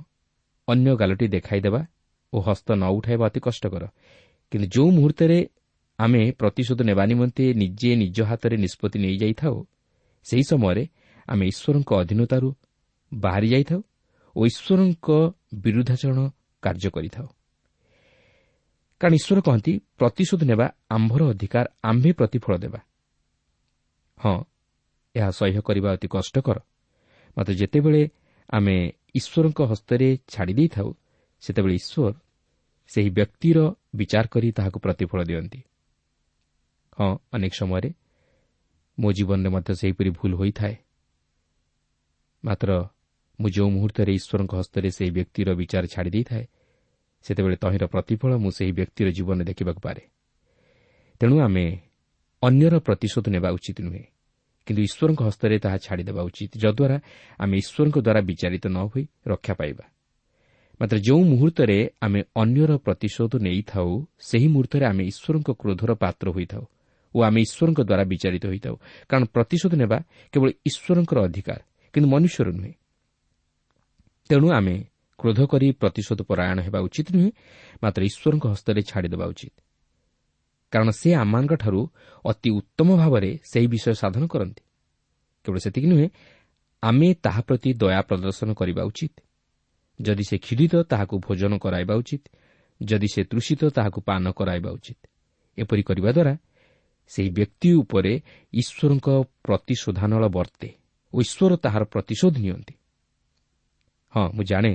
ଅନ୍ୟ ଗାଲଟି ଦେଖାଇଦେବା ଓ ହସ୍ତ ନ ଉଠାଇବା ଅତି କଷ୍ଟକର। କିନ୍ତୁ ଯେଉଁ ମୁହୂର୍ତ୍ତରେ ଆମେ ପ୍ରତିଶୋଧ ନେବା ନିମନ୍ତେ ନିଜେ ନିଜ ହାତରେ ନିଷ୍ପତ୍ତି ନେଇଯାଇଥାଉ ସେହି ସମୟରେ ଆମେ ଈଶ୍ୱରଙ୍କ ଅଧୀନତାରୁ ବାହାରି ଯାଇଥାଉ ଓ ଈଶ୍ୱରଙ୍କ ବିରୁଦ୍ଧାଚରଣ କାର୍ଯ୍ୟ କରିଥାଉ। କାରଣ ଈଶ୍ୱର କହନ୍ତି ପ୍ରତିଶୋଧ ନେବା ଆମ୍ଭର ଅଧିକାର ଆମ୍ଭେ ପ୍ରତିଫଳ ଦେବା। ହଁ ଏହା ସହ୍ୟ କରିବା ଅତି କଷ୍ଟକର। ମାତ୍ର ଯେତେବେଳେ ଆମେ ଈଶ୍ୱରଙ୍କ ହସ୍ତରେ ଛାଡ଼ି ଦେଇଥାଉ ସେତେବେଳେ ଈଶ୍ୱର ସେହି ବ୍ୟକ୍ତିର ବିଚାର କରି ତାହାକୁ ପ୍ରତିଫଳ ଦିଅନ୍ତି। ହଁ ଅନେକ ସମୟରେ ମୋ ଜୀବନରେ ମଧ୍ୟ ସେହିପରି ଭୁଲ ହୋଇଥାଏ। ମାତ୍ର ମୁଁ ଯେଉଁ ମୁହୂର୍ତ୍ତରେ ଈଶ୍ୱରଙ୍କ ହସ୍ତରେ ସେହି ବ୍ୟକ୍ତିର ବିଚାର ଛାଡ଼ି ଦେଇଥାଏ ସେତେବେଳେ ତହିଁର ପ୍ରତିଫଳ ମୁଁ ସେହି ବ୍ୟକ୍ତିର ଜୀବନରେ ଦେଖିବାକୁ ପାରେ। ତେଣୁ ଆମେ ଅନ୍ୟର ପ୍ରତିଶୋଧ ନେବା ଉଚିତ ନୁହେଁ କିନ୍ତୁ ଈଶ୍ୱରଙ୍କ ହସ୍ତରେ ତାହା ଛାଡ଼ିଦେବା ଉଚିତ ଯଦ୍ୱାରା ଆମେ ଈଶ୍ୱରଙ୍କ ଦ୍ୱାରା ବିଚାରିତ ନ ହୋଇ ରକ୍ଷା ପାଇବା। ମାତ୍ର ଯେଉଁ ମୁହୂର୍ତ୍ତରେ ଆମେ ଅନ୍ୟର ପ୍ରତିଶୋଧ ନେଇଥାଉ ସେହି ମୁହୂର୍ତ୍ତରେ ଆମେ ଈଶ୍ୱରଙ୍କ କ୍ରୋଧର ପାତ୍ର ହୋଇଥାଉ ଓ ଆମେ ଈଶ୍ୱରଙ୍କ ଦ୍ୱାରା ବିଚାରିତ ହୋଇଥାଉ। କାରଣ ପ୍ରତିଶୋଧ ନେବା କେବଳ ଈଶ୍ୱରଙ୍କର ଅଧିକାର କିନ୍ତୁ ମନୁଷ୍ୟର ନୁହେଁ। ତେଣୁ ଆମେ କ୍ରୋଧ କରି ପ୍ରତିଶୋଧ ପରାୟଣ ହେବା ଉଚିତ ନୁହେଁ ମାତ୍ର ଈଶ୍ୱରଙ୍କ ହସ୍ତରେ ଛାଡ଼ିଦେବା ଉଚିତ କାରଣ ସେ ଆମମାନଙ୍କଠାରୁ ଅତି ଉତ୍ତମ ଭାବରେ ସେହି ବିଷୟ ସାଧନ କରନ୍ତି କେବଳ ସେତିକି ନୁହେଁ ଆମେ ତାହା ପ୍ରତି ଦୟା ପ୍ରଦର୍ଶନ କରିବା ଉଚିତ ଯଦି ସେ କ୍ଷୀଡ଼ିତ ତାହାକୁ ଭୋଜନ କରାଇବା ଉଚିତ ଯଦି ସେ ତୃଷିତ ତାହାକୁ ପାନ କରାଇବା ଉଚିତ ଏପରି କରିବା ଦ୍ୱାରା ସେହି ବ୍ୟକ୍ତି ଉପରେ ଈଶ୍ୱରଙ୍କ ପ୍ରତିଶୋଧାନଳ ବର୍ତ୍ତେ ଓ ଈଶ୍ୱର ତାହାର ପ୍ରତିଶୋଧ ନିଅନ୍ତି ହଁ ମୁଁ ଜାଣେ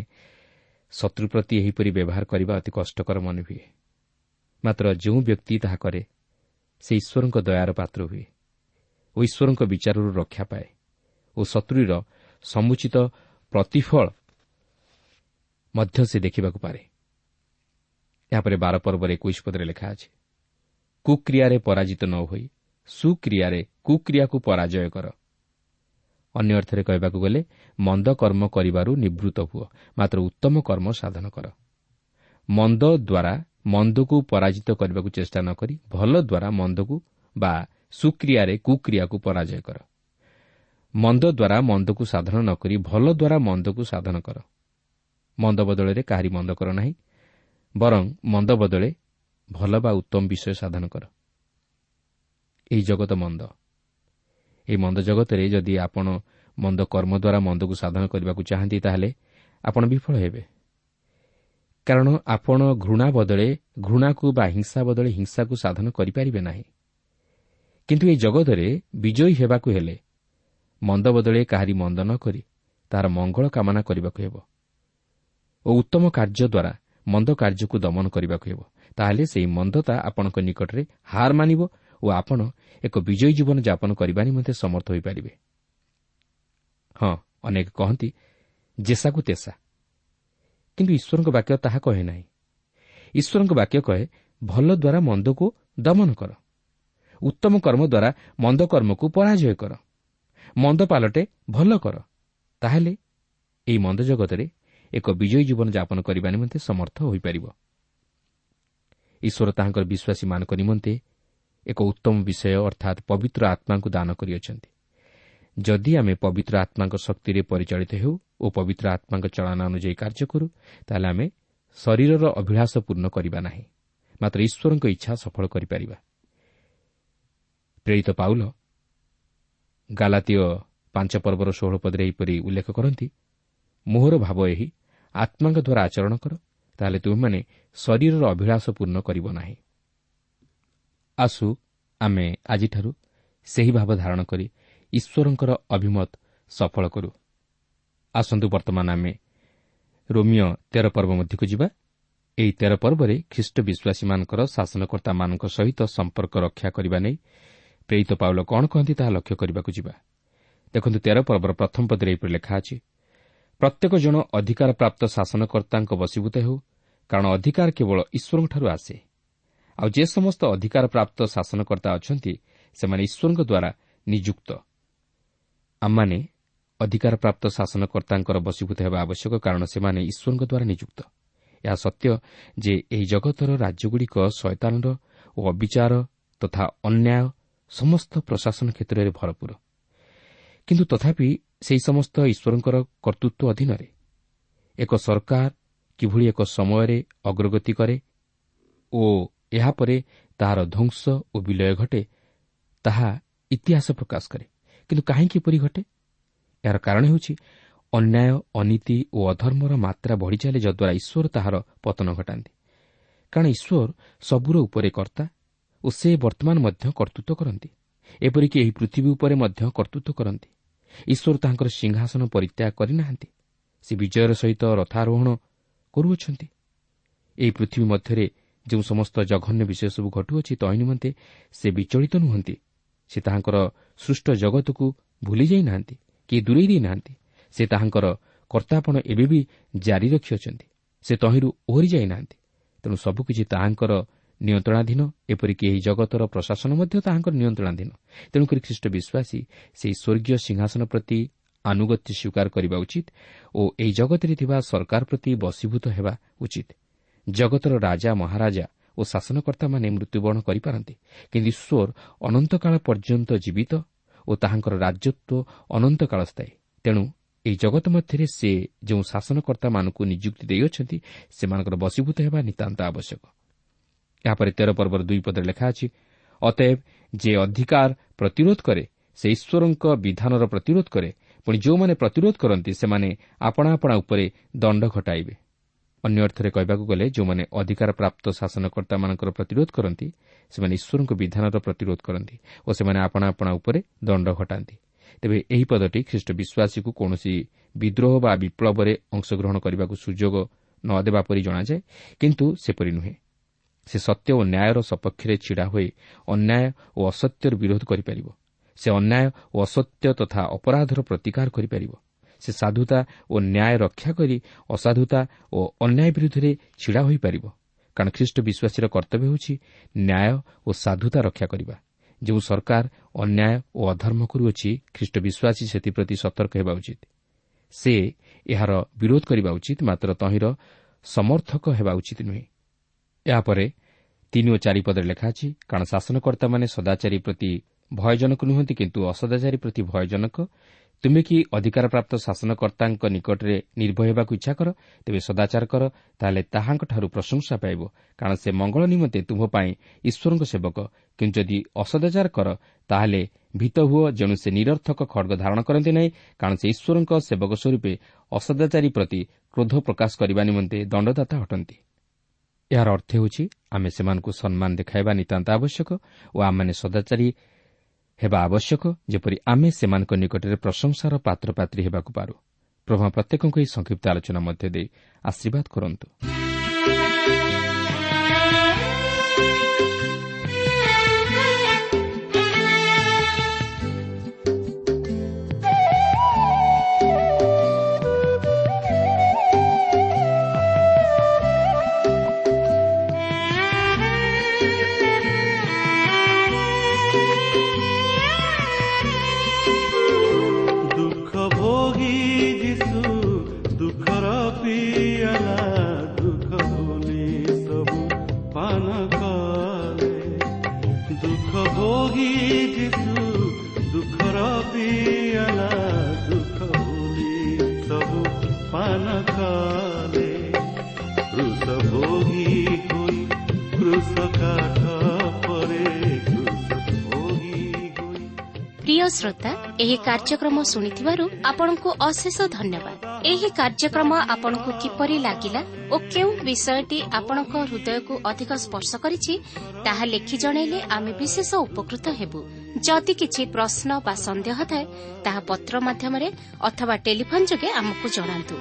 ଶତ୍ରୁ ପ୍ରତି ଏହିପରି ବ୍ୟବହାର କରିବା ଅତି କଷ୍ଟକର ମନେ ହୁଏ। ମାତ୍ର ଯେଉଁ ବ୍ୟକ୍ତି ତାହା କରେ ସେ ଈଶ୍ୱରଙ୍କ ଦୟାର ପାତ୍ର ହୁଏ ଓ ଈଶ୍ୱରଙ୍କ ବିଚାରରୁ ରକ୍ଷା ପାଏ ଓ ଶତ୍ରୁର ସମୁଚିତ ପ୍ରତିଫଳ ମଧ୍ୟ ସେ ଦେଖିବାକୁ ପାରେ। ଏହାପରେ ବାର ପର୍ବରେ ଏକୋଇଶ ପଦରେ ଲେଖା ଅଛି କୁକ୍ରିୟାରେ ପରାଜିତ ନ ହୋଇ ସୁକ୍ରିୟାରେ କୁକ୍ରିୟାକୁ ପରାଜୟ କର। ଅନ୍ୟ ଅର୍ଥରେ କହିବାକୁ ଗଲେ ମନ୍ଦ କର୍ମ କରିବାରୁ ନିବୃତ୍ତ ହୁଅ। ମାତ୍ର ଉତ୍ତମ କର୍ମ ସାଧନ କର। ମନ୍ଦ ଦ୍ୱାରା ମନ୍ଦକୁ ପରାଜିତ କରିବାକୁ ଚେଷ୍ଟା ନ କରି ଭଲ ଦ୍ୱାରା ମନ୍ଦକୁ ବା ସୁକ୍ରିୟାରେ କୁକ୍ରିୟାକୁ ପରାଜୟ କର। ମନ୍ଦ ଦ୍ୱାରା ମନ୍ଦକୁ ସାଧନ ନ କରି ଭଲ ଦ୍ୱାରା ମନ୍ଦକୁ ସାଧନ କର। ମନ୍ଦ ବଦଳରେ କାହାରି ମନ୍ଦ କର ନାହିଁ ବରଂ ମନ୍ଦ ବଦଳେ ଭଲ ବା ଉତ୍ତମ ବିଷୟ ସାଧନ କର। ଏହି ଜଗତ ମନ୍ଦ। ଏହି ମନ୍ଦ ଜଗତରେ ଯଦି ଆପଣ ମନ୍ଦ କର୍ମ ଦ୍ୱାରା ମନ୍ଦକୁ ସାଧନ କରିବାକୁ ଚାହାନ୍ତି ତାହେଲେ ଆପଣ ବିଫଳ ହେବେ। କାରଣ ଆପଣ ଘୃଣା ବଦଳେ ଘୃଣାକୁ ବା ହିଂସା ବଦଳେ ହିଂସାକୁ ସାଧନ କରିପାରିବେ ନାହିଁ। କିନ୍ତୁ ଏହି ଜଗତରେ ବିଜୟୀ ହେବାକୁ ହେଲେ ମନ୍ଦ ବଦଳେ କାହାରି ମନ୍ଦ ନ କରି ତାହାର ମଙ୍ଗଳ କାମନା କରିବାକୁ ହେବ ଓ ଉତ୍ତମ କାର୍ଯ୍ୟ ଦ୍ୱାରା ମନ୍ଦ କାର୍ଯ୍ୟକୁ ଦମନ କରିବାକୁ ହେବ। ତାହେଲେ ସେହି ମନ୍ଦତା ଆପଣଙ୍କ ନିକଟରେ ହାର ମାନିବ ଓ ଆପଣ ଏକ ବିଜୟୀ ଜୀବନ ଯାପନ କରିବା ନିମନ୍ତେ ସମର୍ଥ ହୋଇପାରିବେ। ହଁ ଅନେକ କହନ୍ତି ଜେସାକୁ ତେସା। କିନ୍ତୁ ଈଶ୍ୱରଙ୍କ ବାକ୍ୟ ତାହା କହେ ନାହିଁ। ଈଶ୍ୱରଙ୍କ ବାକ୍ୟ କହେ ଭଲ ଦ୍ୱାରା ମନ୍ଦକୁ ଦମନ କର। ଉତ୍ତମ କର୍ମ ଦ୍ୱାରା ମନ୍ଦ କର୍ମକୁ ପରାଜୟ କର। ମନ୍ଦ ପାଲଟେ ଭଲ କର। ତାହେଲେ ଏହି ମନ୍ଦ ଜଗତରେ ଏକ ବିଜୟୀ ଜୀବନ ଯାପନ କରିବା ନିମନ୍ତେ ସମର୍ଥ ହୋଇପାରିବ। ଈଶ୍ୱର ତାହାଙ୍କର ବିଶ୍ୱାସୀମାନଙ୍କ ନିମନ୍ତେ ଏକ ଉତ୍ତମ ବିଷୟ ଅର୍ଥାତ୍ ପବିତ୍ର ଆତ୍ମାଙ୍କୁ ଦାନ କରିଅଛନ୍ତି। ଯଦି ଆମେ ପବିତ୍ର ଆତ୍ମାଙ୍କ ଶକ୍ତିରେ ପରିଚାଳିତ ହେଉ ଓ ପବିତ୍ର ଆତ୍ମାଙ୍କ ଚଳନା ଅନୁଯାୟୀ କାର୍ଯ୍ୟ କରୁ ତାହେଲେ ଆମେ ଶରୀରର ଅଭିଳାଷ ପୂର୍ଣ୍ଣ କରିବା ନାହିଁ। ମାତ୍ର ଈଶ୍ୱରଙ୍କ ଇଚ୍ଛା ସଫଳ କରିପାରିବା। ପ୍ରେରିତ ପାଉଲ ଗାଲାତୀୟ ପାଞ୍ଚ ପର୍ବର ଷୋହଳ ପଦରେ ଏହିପରି ଉଲ୍ଲେଖ କରନ୍ତି ମୋହର ଭାବ ଏହି ଆତ୍ମାଙ୍କ ଦ୍ୱାରା ଆଚରଣ କର ତାହେଲେ ତୁମେମାନେ ଶରୀରର ଅଭିଳାଷ ପୂର୍ଣ୍ଣ କରିବ ନାହିଁ। ଆସୁ ଆମେ ଆଜିଠାରୁ ସେହି ଭାବ ଧାରଣ କରି ଈଶ୍ୱରଙ୍କର ଅଭିମତ ସଫଳ କରୁ। ଆସନ୍ତୁ ବର୍ତ୍ତମାନ ଆମେ ରୋମିଓ ତେର ପର୍ବ ମଧ୍ୟକୁ ଯିବା। ଏହି ତେର ପର୍ବରେ ଖ୍ରୀଷ୍ଟ ବିଶ୍ୱାସୀମାନଙ୍କର ଶାସନକର୍ତ୍ତାମାନଙ୍କ ସହିତ ସମ୍ପର୍କ ରକ୍ଷା କରିବା ନେଇ ପ୍ରେରିତ ପାଉଲ କ'ଣ କହନ୍ତି ତାହା ଲକ୍ଷ୍ୟ କରିବାକୁ ଯିବା। ଦେଖନ୍ତୁ ତେର ପର୍ବର ପ୍ରଥମ ପଦରେ ଏହିପରି ଲେଖା ଅଛି ପ୍ରତ୍ୟେକ ଜଣ ଅଧିକାରପ୍ରାପ୍ତ ଶାସନକର୍ତ୍ତାଙ୍କ ବଶୀଭୂତ ହେଉ କାରଣ ଅଧିକାର କେବଳ ଈଶ୍ୱରଙ୍କଠାରୁ ଆସେ। ଆଉ ଯେ ସମସ୍ତ ଅଧିକାରପ୍ରାପ୍ତ ଶାସନକର୍ତ୍ତା ଅଛନ୍ତି ସେମାନେ ଈଶ୍ୱରଙ୍କ ଦ୍ୱାରା ନିଯୁକ୍ତ। ଆମମାନେ ଅଧିକାରପ୍ରାପ୍ତ ଶାସନକର୍ତ୍ତାଙ୍କର ବଶୀଭୂତ ହେବା ଆବଶ୍ୟକ କାରଣ ସେମାନେ ଈଶ୍ୱରଙ୍କ ଦ୍ୱାରା ନିଯୁକ୍ତ। ଏହା ସତ୍ୟ ଯେ ଏହି ଜଗତର ରାଜ୍ୟଗୁଡ଼ିକ ଶୈତାନର ଓ ଅବିଚାର ତଥା ଅନ୍ୟାୟ ସମସ୍ତ ପ୍ରଶାସନ କ୍ଷେତ୍ରରେ ଭରପୁର। କିନ୍ତୁ ତଥାପି ସେହି ସମସ୍ତ ଈଶ୍ୱରଙ୍କର କର୍ତ୍ତୃତ୍ୱ ଅଧୀନରେ ଏକ ସରକାର କିଭଳି ଏକ ସମୟରେ ଅଗ୍ରଗତି କରେ ଓ ଏହାପରେ ତାହାର ଧ୍ୱଂସ ଓ ବିଲୟ ଘଟେ ତାହା ଇତିହାସ ପ୍ରକାଶ କରେ। କିନ୍ତୁ କାହିଁକି ଏପରି ଘଟେ? ଏହାର କାରଣ ହେଉଛି ଅନ୍ୟାୟ ଅନୀତି ଓ ଅଧର୍ମର ମାତ୍ରା ବଢ଼ିଚାଲେ ଯଦ୍ୱାରା ଈଶ୍ୱର ତାହାର ପତନ ଘଟାନ୍ତି। କାରଣ ଈଶ୍ୱର ସବୁର ଉପରେ କର୍ତ୍ତା ଓ ସେ ବର୍ତ୍ତମାନ ମଧ୍ୟ କର୍ତ୍ତୃତ୍ୱ କରନ୍ତି। ଏପରିକି ଏହି ପୃଥିବୀ ଉପରେ ମଧ୍ୟ କର୍ତ୍ତୃତ୍ୱ କରନ୍ତି। ଈଶ୍ୱର ତାଙ୍କର ସିଂହାସନ ପରିତ୍ୟାଗ କରିନାହାନ୍ତି। ସେ ବିଜୟର ସହିତ ରଥାରୋହଣ କରୁଅଛନ୍ତି। ଏହି ପୃଥିବୀ ମଧ୍ୟରେ ଯେଉଁ ସମସ୍ତ ଜଘନ୍ୟ ବିଷୟ ସବୁ ଘଟୁଅଛି ତହିଁ ନିମନ୍ତେ ସେ ବିଚଳିତ ନୁହନ୍ତି। ସେ ତାହାଙ୍କର ସୃଷ୍ଟ ଜଗତକୁ ଭୁଲି ଯାଇନାହାନ୍ତି କି ଦୂରେଇ ଦେଇନାହାନ୍ତି ସେ ତାହାଙ୍କର କର୍ତ୍ତାପଣ ଏବେ ବି ଜାରି ରଖିଅଛନ୍ତି। ସେ ତହିଁରୁ ଓହରି ଯାଇନାହାନ୍ତି ତେଣୁ ସବୁକିଛି ତାହାଙ୍କର ନିୟନ୍ତ୍ରଣାଧୀନ ଏପରିକି ଏହି ଜଗତର ପ୍ରଶାସନ ମଧ୍ୟ ତାହାଙ୍କର ନିୟନ୍ତ୍ରଣାଧୀନ। ତେଣୁକରି ଖ୍ରୀଷ୍ଟ ବିଶ୍ୱାସୀ ସେହି ସ୍ୱର୍ଗୀୟ ସିଂହାସନ ପ୍ରତି ଆନୁଗତ୍ୟ ସ୍ୱୀକାର କରିବା ଉଚିତ ଓ ଏହି ଜଗତରେ ଥିବା ସରକାର ପ୍ରତି ବଶୀଭୂତ ହେବା ଉଚିତ। ଜଗତର ରାଜା ମହାରାଜା ଓ ଶାସନକର୍ତ୍ତାମାନେ ମୃତ୍ୟୁବରଣ କରିପାରନ୍ତି। କିନ୍ତୁ ଈଶ୍ୱର ଅନନ୍ତକାଳ ପର୍ଯ୍ୟନ୍ତ ଜୀବିତ ଓ ତାହାଙ୍କର ରାଜତ୍ୱ ଅନନ୍ତକାଳ ସ୍ଥାୟୀ ତେଣୁ ଏହି ଜଗତ ମଧ୍ୟରେ ସେ ଯେଉଁ ଶାସନକର୍ତ୍ତାମାନଙ୍କୁ ନିଯୁକ୍ତି ଦେଇଅଛନ୍ତି ସେମାନଙ୍କର ବଶୀଭୂତ ହେବା ନିତାନ୍ତ ଆବଶ୍ୟକ। ଏହାପରେ ତେର ପର୍ବର ଦୁଇ ପଦରେ ଲେଖା ଅଛି ଅତଏବ ଯେ ଅଧିକାର ପ୍ରତିରୋଧ କରେ ସେ ଈଶ୍ୱରଙ୍କ ବିଧାନର ପ୍ରତିରୋଧ କରେ ପୁଣି ଯେଉଁମାନେ ପ୍ରତିରୋଧ କରନ୍ତି ସେମାନେ ଆପଣା ଆପଣା ଉପରେ ଦଣ୍ଡ ଘଟାଇବେ। ଅନ୍ୟ ଅର୍ଥରେ କହିବାକୁ ଗଲେ ଯେଉଁମାନେ ଅଧିକାର ପ୍ରାପ୍ତ ଶାସନକର୍ତ୍ତାମାନଙ୍କର ପ୍ରତିରୋଧ କରନ୍ତି ସେମାନେ ଈଶ୍ୱରଙ୍କ ବିଧାନର ପ୍ରତିରୋଧ କରନ୍ତି ଓ ସେମାନେ ଆପଣା ଆପଣା ଉପରେ ଦଣ୍ଡ ଘଟାନ୍ତି। ତେବେ ଏହି ପଦଟି ଖ୍ରୀଷ୍ଟ ବିଶ୍ୱାସୀକୁ କୌଣସି ବିଦ୍ରୋହ ବା ବିପ୍ଳବରେ ଅଂଶଗ୍ରହଣ କରିବାକୁ ସୁଯୋଗ ନ ଦେବା ପରି ଜଣାଯାଏ କିନ୍ତୁ ସେପରି ନୁହେଁ। ସେ ସତ୍ୟ ଓ ନ୍ୟାୟର ସପକ୍ଷରେ ଛିଡ଼ା ହୋଇ ଅନ୍ୟାୟ ଓ ଅସତ୍ୟର ବିରୋଧ କରିପାରିବ। ସେ ଅନ୍ୟାୟ ଓ ଅସତ୍ୟ ତଥା ଅପରାଧର ପ୍ରତିକାର କରିପାରିବ। ସେ ସାଧୁତା ଓ ନ୍ୟାୟ ରକ୍ଷା କରି ଅସାଧୁତା ଓ ଅନ୍ୟାୟ ବିରୁଦ୍ଧରେ ଛିଡ଼ା ହୋଇପାରିବ। କାରଣ ଖ୍ରୀଷ୍ଟ ବିଶ୍ୱାସୀର କର୍ତ୍ତବ୍ୟ ହେଉଛି ନ୍ୟାୟ ଓ ସାଧୁତା ରକ୍ଷା କରିବା। ଯେଉଁ ସରକାର ଅନ୍ୟାୟ ଓ ଅଧର୍ମ କରୁଅଛି ଖ୍ରୀଷ୍ଟ ବିଶ୍ୱାସୀ ସେଥିପ୍ରତି ସତର୍କ ହେବା ଉଚିତ। ସେ ଏହାର ବିରୋଧ କରିବା ଉଚିତ ମାତ୍ର ତହିଁର ସମର୍ଥକ ହେବା ଉଚିତ ନୁହେଁ। ଏହାପରେ ତିନି ଓ ଚାରିପଦରେ ଲେଖା ଅଛି କାରଣ ଶାସନକର୍ତ୍ତାମାନେ ସଦାଚାରୀ ପ୍ରତି ଭୟଜନକ ନୁହନ୍ତି କିନ୍ତୁ ଅସଦାଚାରୀ ପ୍ରତି ଭୟଜନକ ତୁମେ କି ଅଧିକାରପ୍ରାପ୍ତ ଶାସନକର୍ତ୍ତାଙ୍କ ନିକଟରେ ନିର୍ଭୟ ହେବାକୁ ଇଚ୍ଛା କର ତେବେ ସଦାଚାର କର ତାହେଲେ ତାହାଙ୍କଠାରୁ ପ୍ରଶଂସା ପାଇବ। କାରଣ ସେ ମଙ୍ଗଳ ନିମନ୍ତେ ତୁମ୍ଭ ପାଇଁ ଈଶ୍ୱରଙ୍କ ସେବକ। କିନ୍ତୁ ଯଦି ଅସଦାଚାର କର ତାହେଲେ ଭୀତ ହୁଅ ଯେଣୁ ସେ ନିରର୍ଥକ ଖଡ଼ଗ ଧାରଣ କରନ୍ତି ନାହିଁ। କାରଣ ସେ ଈଶ୍ୱରଙ୍କ ସେବକ ସ୍ୱରୂପେ ଅସଦାଚାରୀ ପ୍ରତି କ୍ରୋଧ ପ୍ରକାଶ କରିବା ନିମନ୍ତେ ଦଣ୍ଡଦାତା ଅଟନ୍ତି। ଏହାର ଅର୍ଥ ହେଉଛି ଆମେ ସେମାନଙ୍କୁ ସମ୍ମାନ ଦେଖାଇବା ନିତାନ୍ତ ଆବଶ୍ୟକ ଓ ଆମମାନେ ସଦାଚାରୀ ହେବା ଆବଶ୍ୟକ ଯେପରି ଆମେ ସେମାନଙ୍କ ନିକଟରେ ପ୍ରଶଂସାର ପାତ୍ରପାତ୍ରୀ ହେବାକୁ ପାରୁ। ପ୍ରଭା ପ୍ରତ୍ୟେକଙ୍କୁ ଏହି ସଂକ୍ଷିପ୍ତ ଆଲୋଚନା ମଧ୍ୟ ଦେଇ ଆଶୀର୍ବାଦ କରନ୍ତୁ। କାର୍ଯ୍ୟକ୍ରମ ଶୁଣିଥିବାରୁ ଆପଣଙ୍କୁ ଅଶେଷ ଧନ୍ୟବାଦ। ଏହି କାର୍ଯ୍ୟକ୍ରମ ଆପଣଙ୍କୁ କିପରି ଲାଗିଲା ଓ କେଉଁ ବିଷୟଟି ଆପଣଙ୍କ ହୃଦୟକୁ ଅଧିକ ସ୍ପର୍ଶ କରିଛି ତାହା ଲେଖି ଜଣାଇଲେ ଆମେ ବିଶେଷ ଉପକୃତ ହେବୁ। ଯଦି କିଛି ପ୍ରଶ୍ନ ବା ସନ୍ଦେହ ଥାଏ ତାହା ପତ୍ର ମାଧ୍ୟମରେ ଅଥବା ଟେଲିଫୋନ୍ ଯୋଗେ ଆମକୁ ଜଣାନ୍ତୁ।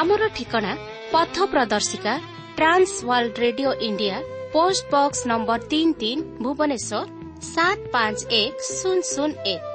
ଆମର ଠିକଣା ପଥ ପ୍ରଦର୍ଶିକା trans world radio India post box number ତିନି ତିନି ଭୁବନେଶ୍ୱର ସାତ ପାଞ୍ଚ ଏକ ଶୂନ ଶୂନ ଏକ।